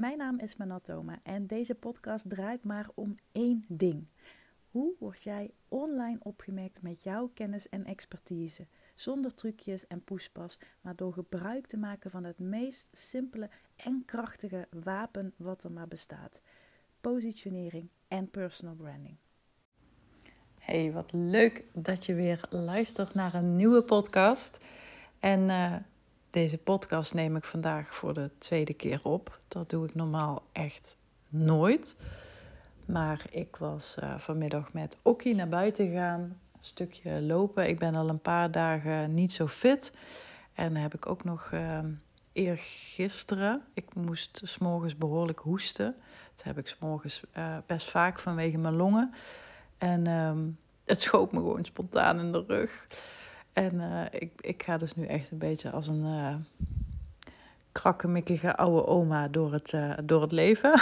Mijn naam is Manatoma en deze podcast draait maar om één ding. Hoe word jij online opgemerkt met jouw kennis en expertise? Zonder trucjes en poespas, maar door gebruik te maken van het meest simpele en krachtige wapen wat er maar bestaat: positionering en personal branding. Hey, wat leuk dat je weer luistert naar een nieuwe podcast. En uh, deze podcast neem ik vandaag voor de tweede keer op. Dat doe ik normaal echt nooit. Maar ik was uh, vanmiddag met Okkie naar buiten gegaan. Een stukje lopen. Ik ben al een paar dagen niet zo fit. En heb ik ook nog uh, eergisteren. Ik moest s'morgens behoorlijk hoesten. Dat heb ik s'morgens uh, best vaak vanwege mijn longen. En uh, het schoot me gewoon spontaan in de rug. En uh, ik, ik ga dus nu echt een beetje als een uh, krakkemikkige oude oma door het, uh, door het leven.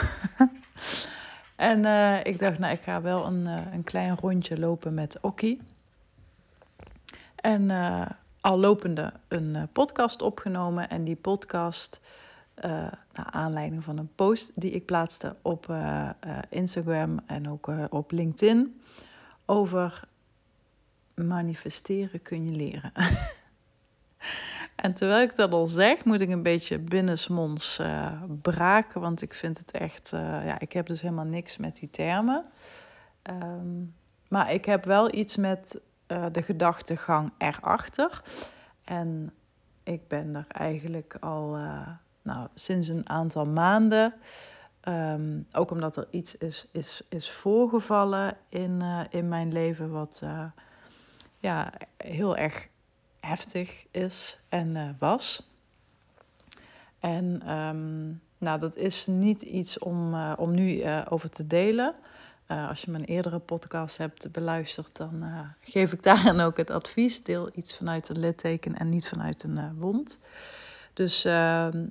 en ik dacht, nou, ik ga wel een, een klein rondje lopen met Okkie. En al lopende een podcast opgenomen. En die podcast, naar aanleiding van een post die ik plaatste op Instagram en ook op LinkedIn over manifesteren kun je leren. en terwijl ik dat al zeg, moet ik een beetje binnensmonds uh, braken, want ik vind het echt, uh, ja, ik heb dus helemaal niks met die termen. Um, maar ik heb wel iets met uh, de gedachtegang erachter. En ik ben er eigenlijk al nou, sinds een aantal maanden. Um, ook omdat er iets is, is, is voorgevallen in, in mijn leven wat ja, heel erg heftig is en uh, was. En um, nou, dat is niet iets om, uh, om nu uh, over te delen. als je mijn eerdere podcast hebt beluisterd, dan geef ik daarin ook het advies. Deel iets vanuit een litteken en niet vanuit een wond. Dus ehm,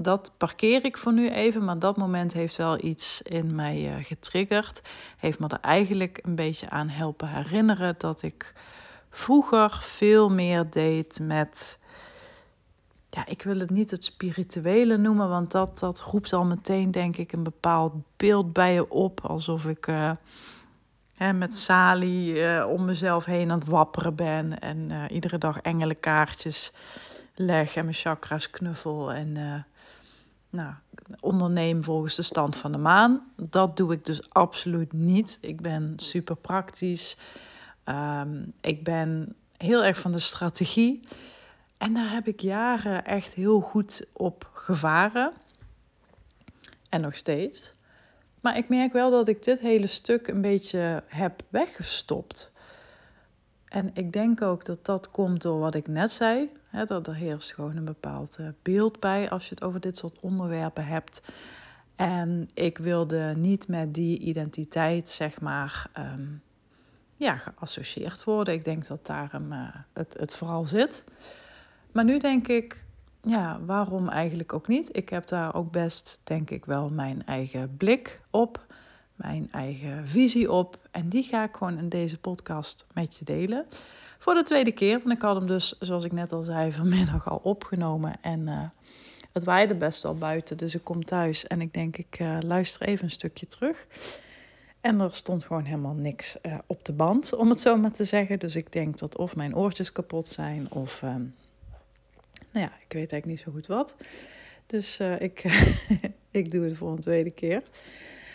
dat parkeer ik voor nu even, maar dat moment heeft wel iets in mij uh, getriggerd. Heeft me er eigenlijk een beetje aan helpen herinneren dat ik vroeger veel meer deed met. Ja, ik wil het niet het spirituele noemen, want dat, dat roept al meteen, denk ik, een bepaald beeld bij je op. Alsof ik uh, hè, met Sali uh, om mezelf heen aan het wapperen ben en iedere dag engelenkaartjes leg en mijn chakras knuffel en nou, onderneem volgens de stand van de maan. Dat doe ik dus absoluut niet. Ik ben super praktisch. Um, ik ben heel erg van de strategie. En daar heb ik jaren echt heel goed op gevaren. En nog steeds. Maar ik merk wel dat ik dit hele stuk een beetje heb weggestopt. En ik denk ook dat dat komt door wat ik net zei. Hè, dat er heerst gewoon een bepaald eh, beeld bij als je het over dit soort onderwerpen hebt. En ik wilde niet met die identiteit, zeg maar, um, ja, geassocieerd worden. Ik denk dat daarom uh, het, het vooral zit. Maar nu denk ik, ja, waarom eigenlijk ook niet? Ik heb daar ook best, denk ik, wel mijn eigen blik op, mijn eigen visie op. En die ga ik gewoon in deze podcast met je delen. Voor de tweede keer, want ik had hem dus, zoals ik net al zei, vanmiddag al opgenomen. En uh, het waaide best wel buiten, dus ik kom thuis en ik denk, ik uh, luister even een stukje terug. En er stond gewoon helemaal niks uh, op de band, om het zo maar te zeggen. Dus ik denk dat of mijn oortjes kapot zijn of, nou ja, ik weet eigenlijk niet zo goed wat. Dus ik, ik doe het voor een tweede keer.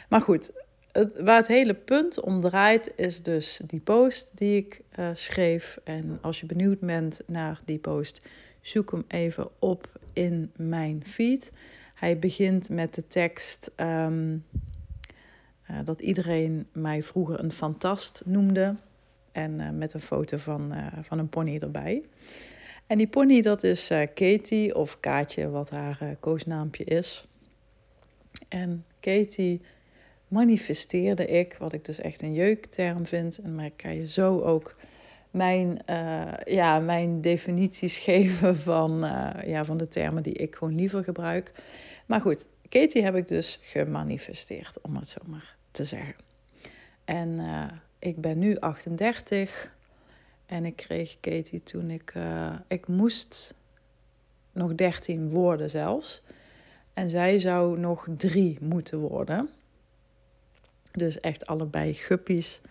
Maar goed, het, waar het hele punt om draait is dus die post die ik schreef. En als je benieuwd bent naar die post, zoek hem even op in mijn feed. Hij begint met de tekst... Um, uh, dat iedereen mij vroeger een fantast noemde. En uh, met een foto van, van een pony erbij. En die pony, dat is Katie, of Kaatje, wat haar koosnaampje is. En Katie manifesteerde ik, wat ik dus echt een jeukterm vind. En maar ik kan je zo ook mijn, ja, mijn definities geven van, ja, van de termen die ik gewoon liever gebruik. Maar goed, Katie heb ik dus gemanifesteerd, om het zo maar te zeggen. En uh, ik ben nu 38 en ik kreeg Katie toen ik, ik moest nog 13 woorden zelfs. En zij zou nog drie moeten worden. Dus echt allebei guppies.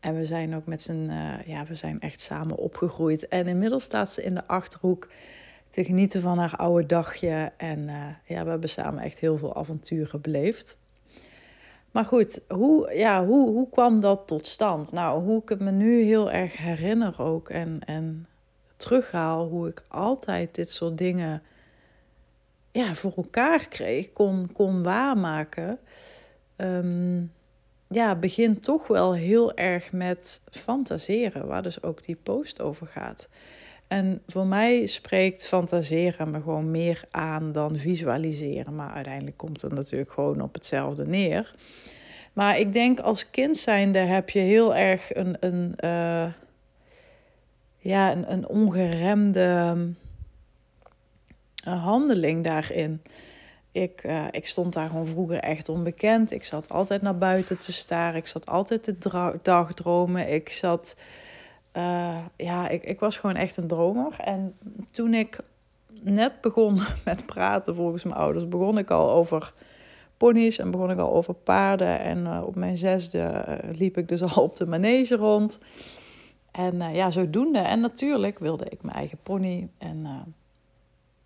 En we zijn ook met z'n, uh, ja, we zijn echt samen opgegroeid. En inmiddels staat ze in de achterhoek te genieten van haar oude dagje. En uh, ja, we hebben samen echt heel veel avonturen beleefd. Maar goed, hoe, ja, hoe, hoe kwam dat tot stand? Nou, hoe ik het me nu heel erg herinner ook en, en terughaal, hoe ik altijd dit soort dingen ja, voor elkaar kreeg, kon, kon waarmaken. Um, ja, begint toch wel heel erg met fantaseren, waar dus ook die post over gaat. En voor mij spreekt fantaseren me gewoon meer aan dan visualiseren. Maar uiteindelijk komt het natuurlijk gewoon op hetzelfde neer. Maar ik denk als kind zijnde heb je heel erg een, een, uh, ja, een, een ongeremde uh, handeling daarin. Ik, uh, ik stond daar gewoon vroeger echt onbekend. Ik zat altijd naar buiten te staren. Ik zat altijd te dagdromen. Ik zat. Uh, ja, ik, ik was gewoon echt een dromer. En toen ik net begon met praten, volgens mijn ouders, begon ik al over ponies en begon ik al over paarden. En uh, op mijn zesde liep ik dus al op de manege rond. En ja, zodoende. En natuurlijk wilde ik mijn eigen pony. En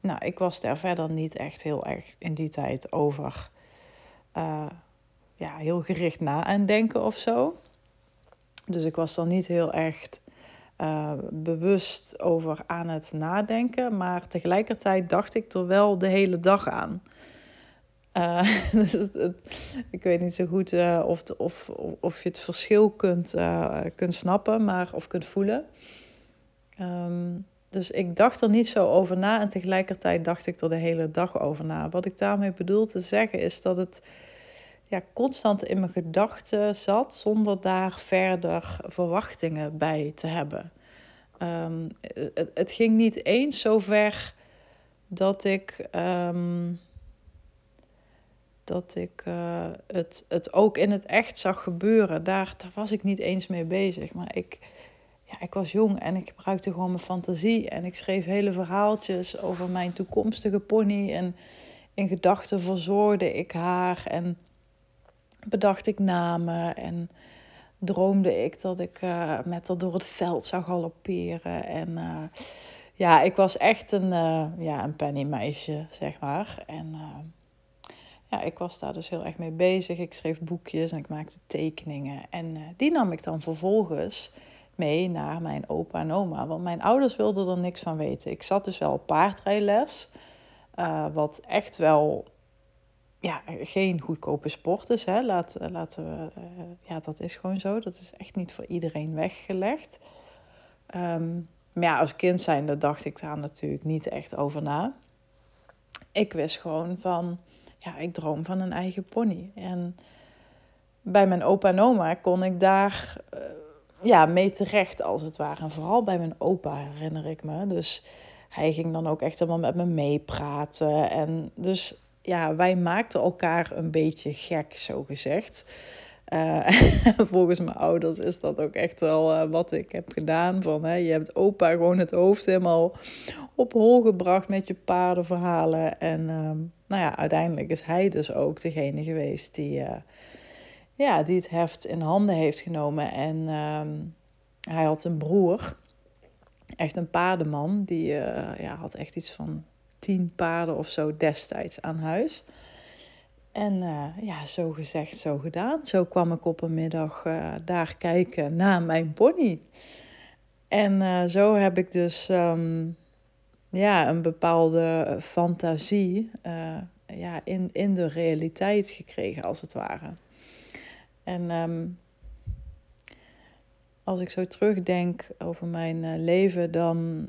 nou, ik was daar verder niet echt heel erg in die tijd over uh, ja, heel gericht na aan denken of zo. Dus ik was er niet heel echt uh, bewust over aan het nadenken. Maar tegelijkertijd dacht ik er wel de hele dag aan. Uh, dus ik weet niet zo goed of, of, of je het verschil kunt, kunt snappen maar, of kunt voelen. Um, dus ik dacht er niet zo over na en tegelijkertijd dacht ik er de hele dag over na. Wat ik daarmee bedoel te zeggen is dat het ja, constant in mijn gedachten zat zonder daar verder verwachtingen bij te hebben. Um, het, het, ging niet eens zo ver dat ik, um, dat ik uh, het, het ook in het echt zag gebeuren. Daar, daar was ik niet eens mee bezig. Maar ik, ja, ik was jong en ik gebruikte gewoon mijn fantasie. En ik schreef hele verhaaltjes over mijn toekomstige pony. En in gedachten verzorgde ik haar. En bedacht ik namen. En droomde ik dat ik uh, met haar door het veld zou galopperen. En uh, ja, ik was echt een, uh, ja, een pennymeisje, zeg maar. En ja, ik was daar dus heel erg mee bezig. Ik schreef boekjes en ik maakte tekeningen. En die nam ik dan vervolgens mee naar mijn opa en oma. Want mijn ouders wilden er niks van weten. Ik zat dus wel op paardrijles. Uh, wat echt wel ja, geen goedkope sport is. Hè. Laat, eh, laten we, uh, ja, dat is gewoon zo. Dat is echt niet voor iedereen weggelegd. Um, maar ja, als kind zijnde dacht ik daar natuurlijk niet echt over na. Ik wist gewoon van, ja, ik droom van een eigen pony. En bij mijn opa en oma kon ik daar ja, mee terecht als het ware. En vooral bij mijn opa herinner ik me. Dus hij ging dan ook echt helemaal met me meepraten. En dus ja, wij maakten elkaar een beetje gek, zo gezegd. Uh, volgens mijn ouders is dat ook echt wel uh, wat ik heb gedaan. Van, hè, je hebt opa gewoon het hoofd helemaal op hol gebracht met je paardenverhalen. En uh, nou ja, uiteindelijk is hij dus ook degene geweest die eh, ja, die het heft in handen heeft genomen. En ehm, hij had een broer, echt een paardenman, die uh, ja, had echt iets van tien paarden of zo destijds aan huis. En uh, ja, zo gezegd, zo gedaan. Zo kwam ik op een middag uh, daar kijken naar mijn pony. En zo heb ik dus um, ja, een bepaalde fantasie ja, in, in de realiteit gekregen, als het ware. En um, als ik zo terugdenk over mijn uh, leven, dan,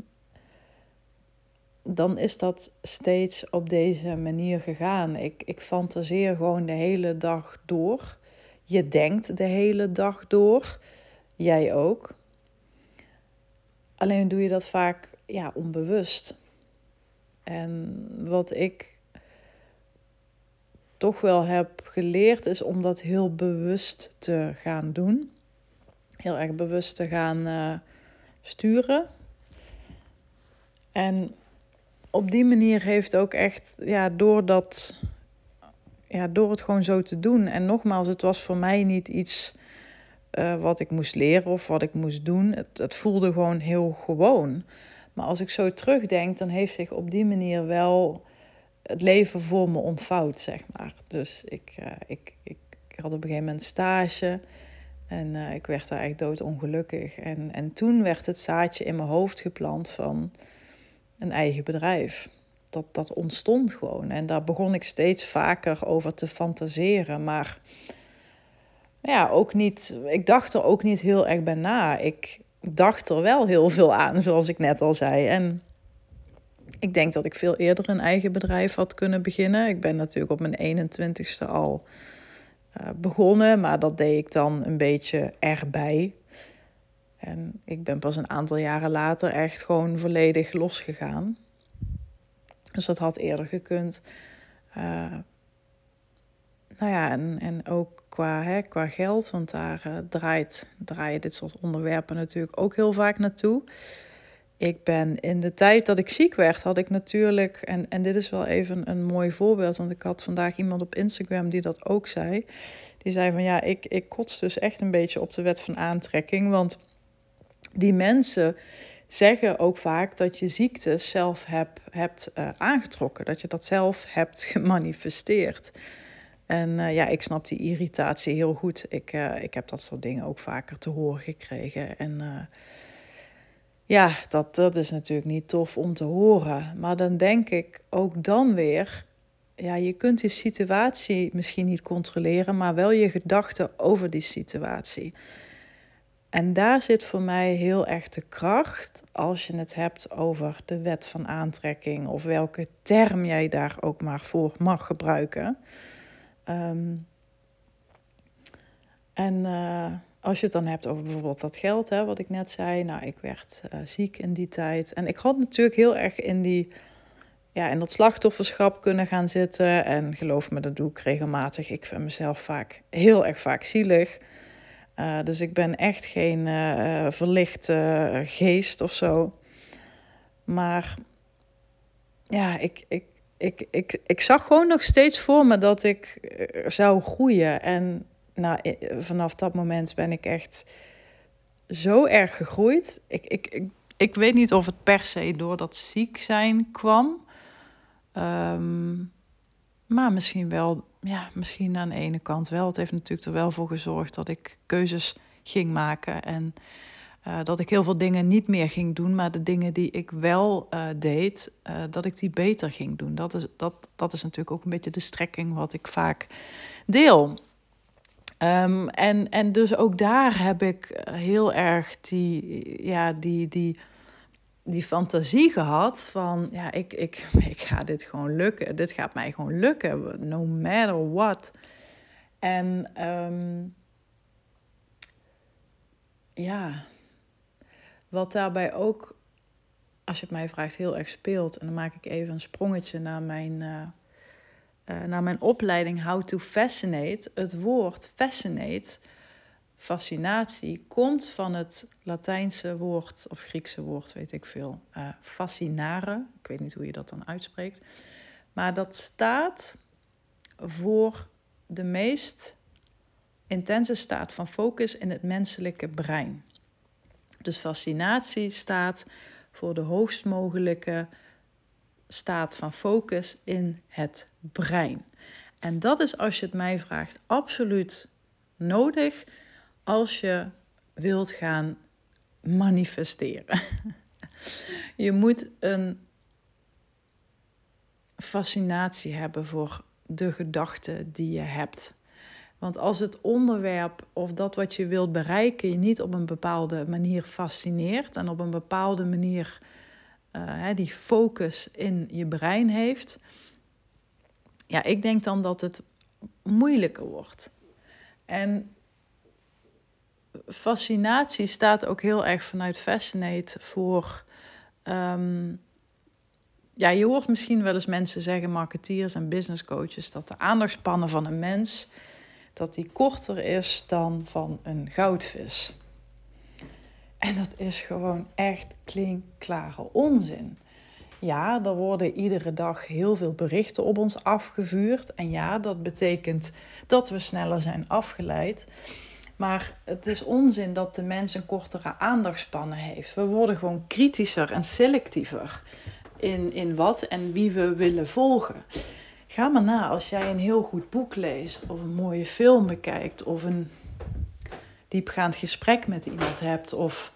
dan is dat steeds op deze manier gegaan. Ik, ik fantaseer gewoon de hele dag door. Je denkt de hele dag door. Jij ook. Alleen doe je dat vaak ja, onbewust. En wat ik toch wel heb geleerd, is om dat heel bewust te gaan doen. Heel erg bewust te gaan uh, sturen. En op die manier heeft ook echt, ja, door dat ja, door het gewoon zo te doen. En nogmaals, het was voor mij niet iets uh, wat ik moest leren of wat ik moest doen. Het, het voelde gewoon heel gewoon. Maar als ik zo terugdenk, dan heeft zich op die manier wel het leven voor me ontvouwd, zeg maar. Dus ik, uh, ik, ik, ik, had op een gegeven moment stage en uh, ik werd daar eigenlijk doodongelukkig. En, en toen werd het zaadje in mijn hoofd geplant van een eigen bedrijf. Dat, dat ontstond gewoon. En daar begon ik steeds vaker over te fantaseren. Maar ja, ook niet, ik dacht er ook niet heel erg bij na. Ik dacht er wel heel veel aan, zoals ik net al zei. En ik denk dat ik veel eerder een eigen bedrijf had kunnen beginnen. Ik ben natuurlijk op mijn 21ste al uh, begonnen, maar dat deed ik dan een beetje erbij. En ik ben pas een aantal jaren later echt gewoon volledig losgegaan. Dus dat had eerder gekund. Uh, nou ja, en, en ook qua, hè, qua geld, want daar uh, draait, draaien dit soort onderwerpen natuurlijk ook heel vaak naartoe. Ik ben in de tijd dat ik ziek werd, had ik natuurlijk, en, en dit is wel even een mooi voorbeeld, want ik had vandaag iemand op Instagram die dat ook zei. Die zei van ja, ik, ik kots dus echt een beetje op de wet van aantrekking, want die mensen zeggen ook vaak dat je ziekte zelf heb, hebt uh, aangetrokken, dat je dat zelf hebt gemanifesteerd. En uh, ja, ik snap die irritatie heel goed. Ik, uh, ik heb dat soort dingen ook vaker te horen gekregen. En ja, dat, dat is natuurlijk niet tof om te horen. Maar dan denk ik ook dan weer, ja, je kunt die situatie misschien niet controleren, maar wel je gedachten over die situatie. En daar zit voor mij heel erg de kracht als je het hebt over de wet van aantrekking of welke term jij daar ook maar voor mag gebruiken. Um, en uh, als je het dan hebt over bijvoorbeeld dat geld, hè, wat ik net zei. Nou, ik werd uh, ziek in die tijd. En ik had natuurlijk heel erg in, die, ja, in dat slachtofferschap kunnen gaan zitten. En geloof me, dat doe ik regelmatig. Ik vind mezelf vaak heel erg vaak zielig. Uh, dus ik ben echt geen verlichte geest of zo. Maar ja, ik, ik, ik, ik, ik zag gewoon nog steeds voor me dat ik eh, zou groeien. En nou, vanaf dat moment ben ik echt zo erg gegroeid. Ik, ik, ik, weet niet of het per se door dat ziek zijn kwam. Um, maar misschien wel, ja, misschien aan de ene kant wel. Het heeft natuurlijk er wel voor gezorgd dat ik keuzes ging maken. En uh, dat ik heel veel dingen niet meer ging doen, maar de dingen die ik wel uh, deed, dat ik die beter ging doen. Dat is, dat, dat is natuurlijk ook een beetje de strekking wat ik vaak deel. Um, en, en dus ook daar heb ik heel erg die, ja, die, die, die fantasie gehad van, ja, ik, ik, ik ga dit gewoon lukken. Dit gaat mij gewoon lukken, no matter what. En um, ja, wat daarbij ook, als je het mij vraagt, heel erg speelt. En dan maak ik even een sprongetje naar mijn, uh, uh, naar mijn opleiding How to Fascinate. Het woord fascinate, fascinatie, komt van het Latijnse woord of Griekse woord, weet ik veel. Uh, fascinare, ik weet niet hoe je dat dan uitspreekt. Maar dat staat voor de meest intense staat van focus in het menselijke brein. Dus fascinatie staat voor de hoogst mogelijke staat van focus in het brein. En dat is, als je het mij vraagt, absoluut nodig als je wilt gaan manifesteren. je moet een fascinatie hebben voor de gedachten die je hebt. Want als het onderwerp of dat wat je wilt bereiken je niet op een bepaalde manier fascineert en op een bepaalde manier uh, die focus in je brein heeft, ja, ik denk dan dat het moeilijker wordt. En fascinatie staat ook heel erg vanuit Fascinate voor. Um, ja, je hoort misschien wel eens mensen zeggen, marketeers en business coaches, dat de aandachtspannen van een mens dat die korter is dan van een goudvis. En dat is gewoon echt klinkklare onzin. ja, er worden iedere dag heel veel berichten op ons afgevuurd. En ja, dat betekent dat we sneller zijn afgeleid. Maar het is onzin dat de mens een kortere aandachtspannen heeft. We worden gewoon kritischer en selectiever in, in wat en wie we willen volgen. Ga maar na als jij een heel goed boek leest, of een mooie film bekijkt, of een diepgaand gesprek met iemand hebt, of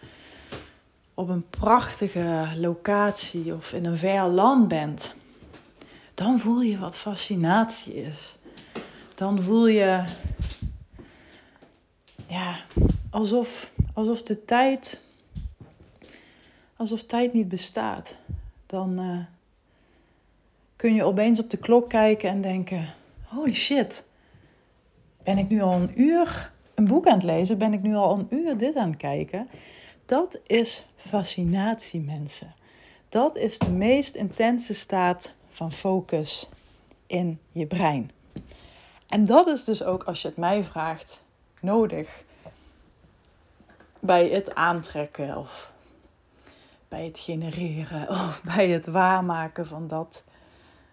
op een prachtige locatie of in een ver land bent, dan voel je wat fascinatie is. Dan voel je ja, alsof, alsof de tijd, alsof tijd niet bestaat. Dan uh, kun je opeens op de klok kijken en denken: holy shit, ben ik nu al een uur een boek aan het lezen? Ben ik nu al een uur dit aan het kijken? Dat is fascinatie, mensen. Dat is de meest intense staat van focus in je brein. En dat is dus ook, als je het mij vraagt, nodig bij het aantrekken of bij het genereren of bij het waarmaken van dat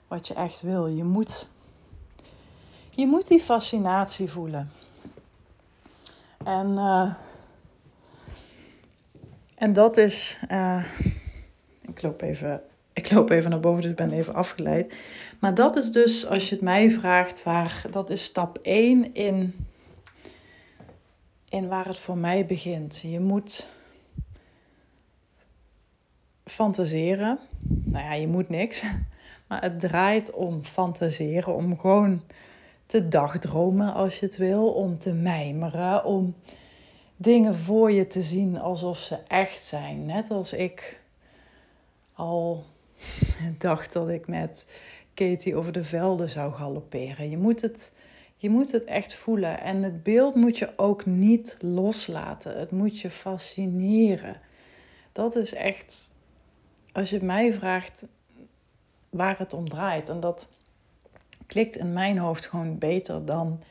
wat je echt wil. Je moet, je moet die fascinatie voelen. En, uh, en dat is. Uh, ik, loop even, ik loop even naar boven, dus ik ben even afgeleid. Maar dat is dus, als je het mij vraagt, waar, dat is stap 1 in in waar het voor mij begint. Je moet fantaseren. Nou ja, je moet niks. Maar het draait om fantaseren, om gewoon te dagdromen als je het wil, om te mijmeren, om dingen voor je te zien alsof ze echt zijn. Net als ik al dacht dat ik met Katie over de velden zou galopperen. Je moet het je moet het echt voelen. En het beeld moet je ook niet loslaten. Het moet je fascineren. Dat is echt, als je mij vraagt waar het om draait. En dat klikt in mijn hoofd gewoon beter dan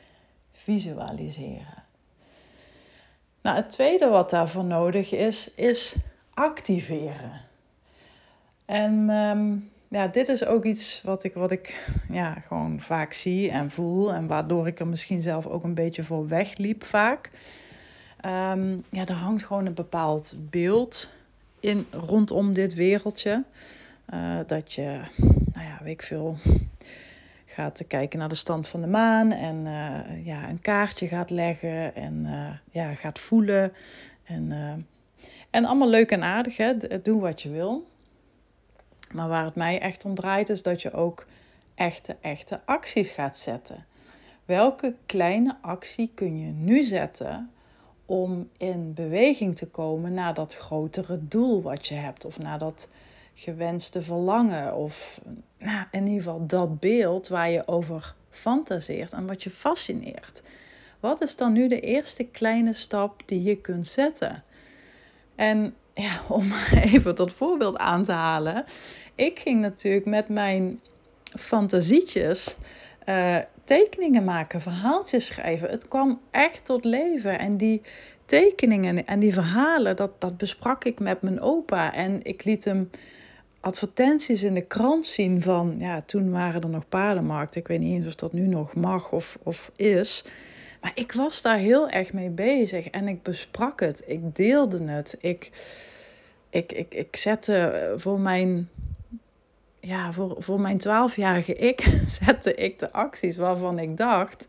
visualiseren. Nou, het tweede wat daarvoor nodig is, is activeren. En um, ja, dit is ook iets wat ik, wat ik ja, gewoon vaak zie en voel. En waardoor ik er misschien zelf ook een beetje voor wegliep vaak. Um, ja, er hangt gewoon een bepaald beeld in, rondom dit wereldje. Uh, dat je, nou ja, weet ik veel, gaat kijken naar de stand van de maan. En uh, ja, een kaartje gaat leggen en uh, ja, gaat voelen. En, en allemaal leuk en aardig, hè. Doe wat je wil. Maar waar het mij echt om draait, is dat je ook echte, echte acties gaat zetten. Welke kleine actie kun je nu zetten om in beweging te komen naar dat grotere doel wat je hebt, of naar dat gewenste verlangen, of nou, in ieder geval dat beeld waar je over fantaseert en wat je fascineert? Wat is dan nu de eerste kleine stap die je kunt zetten? En ja, om even dat voorbeeld aan te halen. Ik ging natuurlijk met mijn fantasietjes uh, tekeningen maken, verhaaltjes schrijven. Het kwam echt tot leven. En die tekeningen en die verhalen, dat, dat besprak ik met mijn opa. En ik liet hem advertenties in de krant zien van, ja, toen waren er nog paardenmarkten. Ik weet niet eens of dat nu nog mag of, of is. Maar ik was daar heel erg mee bezig en ik besprak het. Ik deelde het. Ik, ik, ik, ik zette voor mijn, ja, voor, voor mijn twaalfjarige ik, zette ik de acties waarvan ik dacht.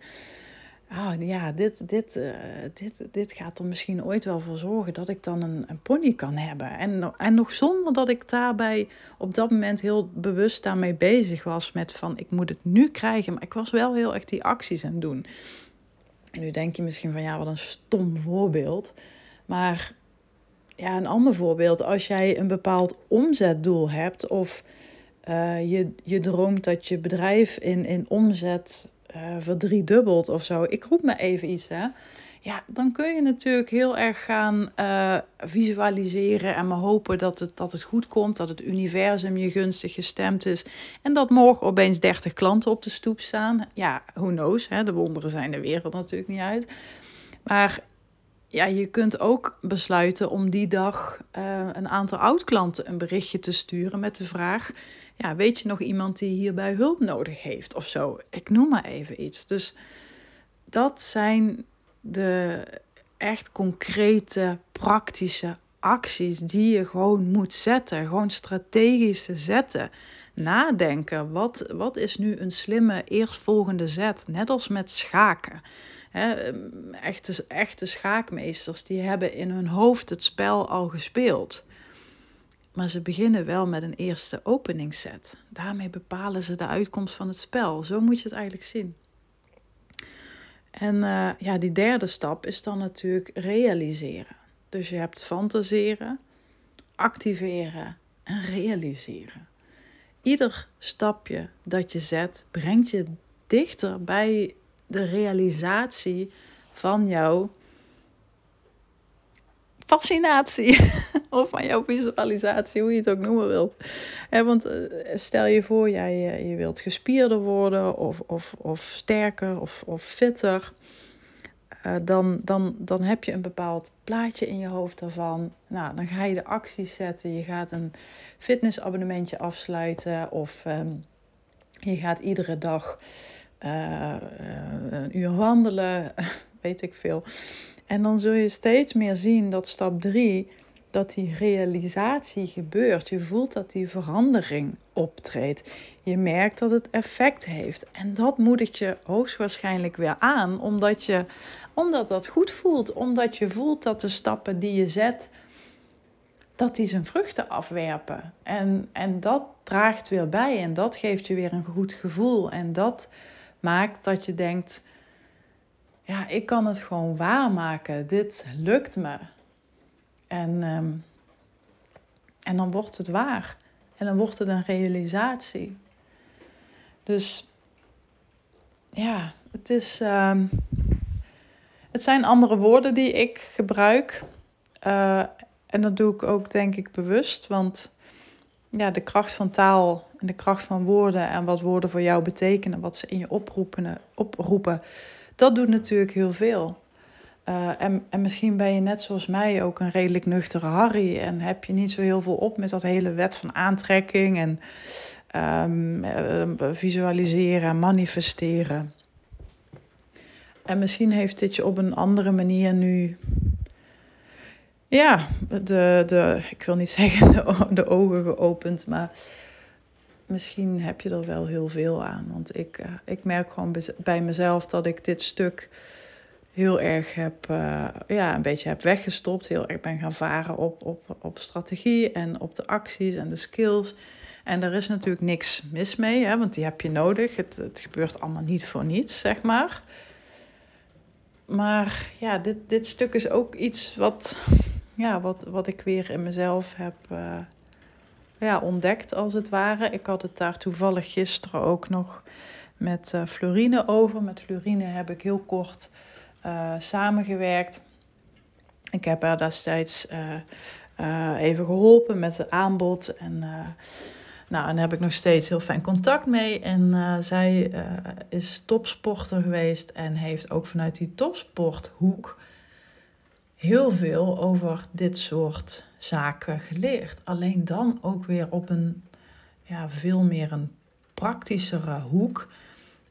Oh ja, dit, dit, uh, dit, dit gaat er misschien ooit wel voor zorgen dat ik dan een, een pony kan hebben. En, en nog zonder dat ik daarbij op dat moment heel bewust daarmee bezig was met van ik moet het nu krijgen. Maar ik was wel heel echt die acties aan het doen. En nu denk je misschien van ja, wat een stom voorbeeld. Maar ja, een ander voorbeeld, als jij een bepaald omzetdoel hebt of uh, je, je droomt dat je bedrijf in, in omzet uh, verdriedubbelt of zo. Ik roep me even iets, hè. Ja, dan kun je natuurlijk heel erg gaan uh, visualiseren en maar hopen dat het, dat het goed komt, dat het universum je gunstig gestemd is en dat morgen opeens 30 klanten op de stoep staan. Ja, who knows, hè? de wonderen zijn de wereld natuurlijk niet uit. Maar ja, je kunt ook besluiten om die dag uh, een aantal oud-klanten een berichtje te sturen met de vraag: ja, weet je nog iemand die hierbij hulp nodig heeft of zo? Ik noem maar even iets. Dus dat zijn de echt concrete, praktische acties die je gewoon moet zetten. Gewoon strategisch zetten. Nadenken. Wat, wat is nu een slimme eerstvolgende zet? Net als met schaken. He, echte, echte schaakmeesters die hebben in hun hoofd het spel al gespeeld. Maar ze beginnen wel met een eerste openingsset. Daarmee bepalen ze de uitkomst van het spel. Zo moet je het eigenlijk zien. En uh, ja, die derde stap is dan natuurlijk realiseren. Dus je hebt fantaseren, activeren en realiseren. Ieder stapje dat je zet brengt je dichter bij de realisatie van jouw fascinatie. of van jouw visualisatie, hoe je het ook noemen wilt. want eh, stel je voor, jij eh, je wilt gespierder worden of, of, of sterker of, of fitter. Uh, dan, dan, dan heb je een bepaald plaatje in je hoofd daarvan. Nou, dan ga je de acties zetten. Je gaat een fitnessabonnementje afsluiten. Of um, je gaat iedere dag uh, een uur wandelen. Weet ik veel. En dan zul je steeds meer zien dat stap 3, dat die realisatie gebeurt. Je voelt dat die verandering optreedt. Je merkt dat het effect heeft. En dat moedigt je hoogstwaarschijnlijk weer aan, omdat, je, omdat dat goed voelt. Omdat je voelt dat de stappen die je zet, dat die zijn vruchten afwerpen. En, en dat draagt weer bij en dat geeft je weer een goed gevoel. En dat maakt dat je denkt ja, ik kan het gewoon waarmaken. Dit lukt me. En, ehm, en dan wordt het waar. En dan wordt het een realisatie. Dus ja, het is. Ehm, het zijn andere woorden die ik gebruik. Uh, en dat doe ik ook, denk ik, bewust. Want ja, de kracht van taal en de kracht van woorden en wat woorden voor jou betekenen, wat ze in je oproepen, oproepen dat doet natuurlijk heel veel. Uh, en, en misschien ben je net zoals mij ook een redelijk nuchtere Harry en heb je niet zo heel veel op met dat hele wet van aantrekking en um, visualiseren, manifesteren. En misschien heeft dit je op een andere manier nu, ja, de, de, ik wil niet zeggen de, de ogen geopend, maar misschien heb je er wel heel veel aan. Want ik, uh, ik merk gewoon bij mezelf dat ik dit stuk heel erg heb, uh, ja, een beetje heb weggestopt. Heel erg ben gaan varen op, op, op strategie en op de acties en de skills. En daar is natuurlijk niks mis mee, hè, want die heb je nodig. Het, het gebeurt allemaal niet voor niets, zeg maar. Maar ja, dit, dit stuk is ook iets wat, ja, wat, wat ik weer in mezelf heb, uh, ja, ontdekt, als het ware. Ik had het daar toevallig gisteren ook nog met uh, Florine over. Met Florine heb ik heel kort uh, samengewerkt. Ik heb haar destijds uh, even geholpen met het aanbod. En, nou, en daar heb ik nog steeds heel fijn contact mee. En zij is topsporter geweest en heeft ook vanuit die topsporthoek heel veel over dit soort zaken geleerd. Alleen dan ook weer op een ja, veel meer een praktischere hoek.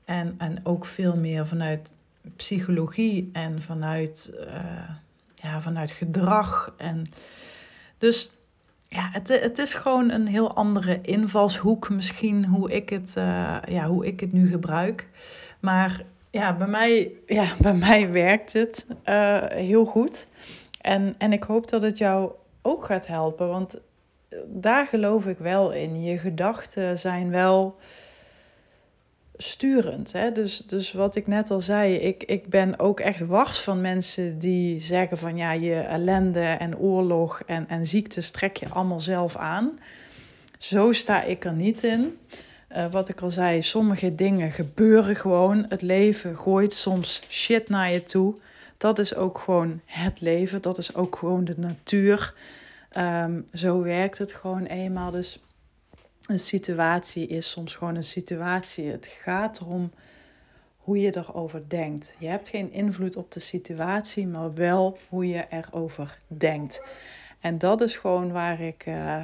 En, en ook veel meer vanuit psychologie en vanuit, uh, ja, vanuit gedrag. En dus ja, het, het is gewoon een heel andere invalshoek misschien hoe ik het, uh, ja, hoe ik het nu gebruik. Maar ja, bij mij, ja, bij mij werkt het uh, heel goed. En, en ik hoop dat het jou ook gaat helpen, want daar geloof ik wel in. Je gedachten zijn wel sturend. Hè? Dus, dus wat ik net al zei, ik, ik ben ook echt wars van mensen die zeggen van ja, je ellende en oorlog en, en ziektes trek je allemaal zelf aan. Zo sta ik er niet in. Uh, wat ik al zei, sommige dingen gebeuren gewoon. Het leven gooit soms shit naar je toe. Dat is ook gewoon het leven. Dat is ook gewoon de natuur. Um, zo werkt het gewoon eenmaal. Dus een situatie is soms gewoon een situatie. Het gaat erom hoe je erover denkt. Je hebt geen invloed op de situatie, maar wel hoe je erover denkt. En dat is gewoon waar ik, uh,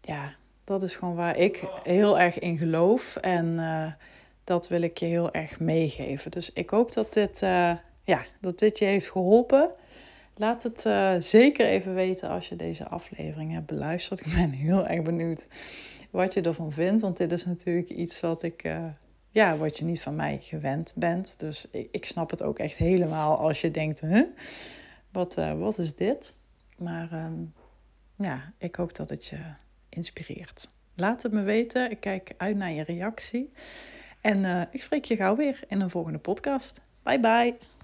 ja, dat is gewoon waar ik heel erg in geloof. En uh, dat wil ik je heel erg meegeven. Dus ik hoop dat dit, uh, ja, dat dit je heeft geholpen. Laat het uh, zeker even weten als je deze aflevering hebt beluisterd. Ik ben heel erg benieuwd wat je ervan vindt. Want dit is natuurlijk iets wat ik, uh, ja, wat je niet van mij gewend bent. Dus ik, ik snap het ook echt helemaal als je denkt, huh? wat, uh, wat is dit? Maar um, ja, ik hoop dat het je inspireert. Laat het me weten. Ik kijk uit naar je reactie. En ik spreek je gauw weer in een volgende podcast. Bye bye.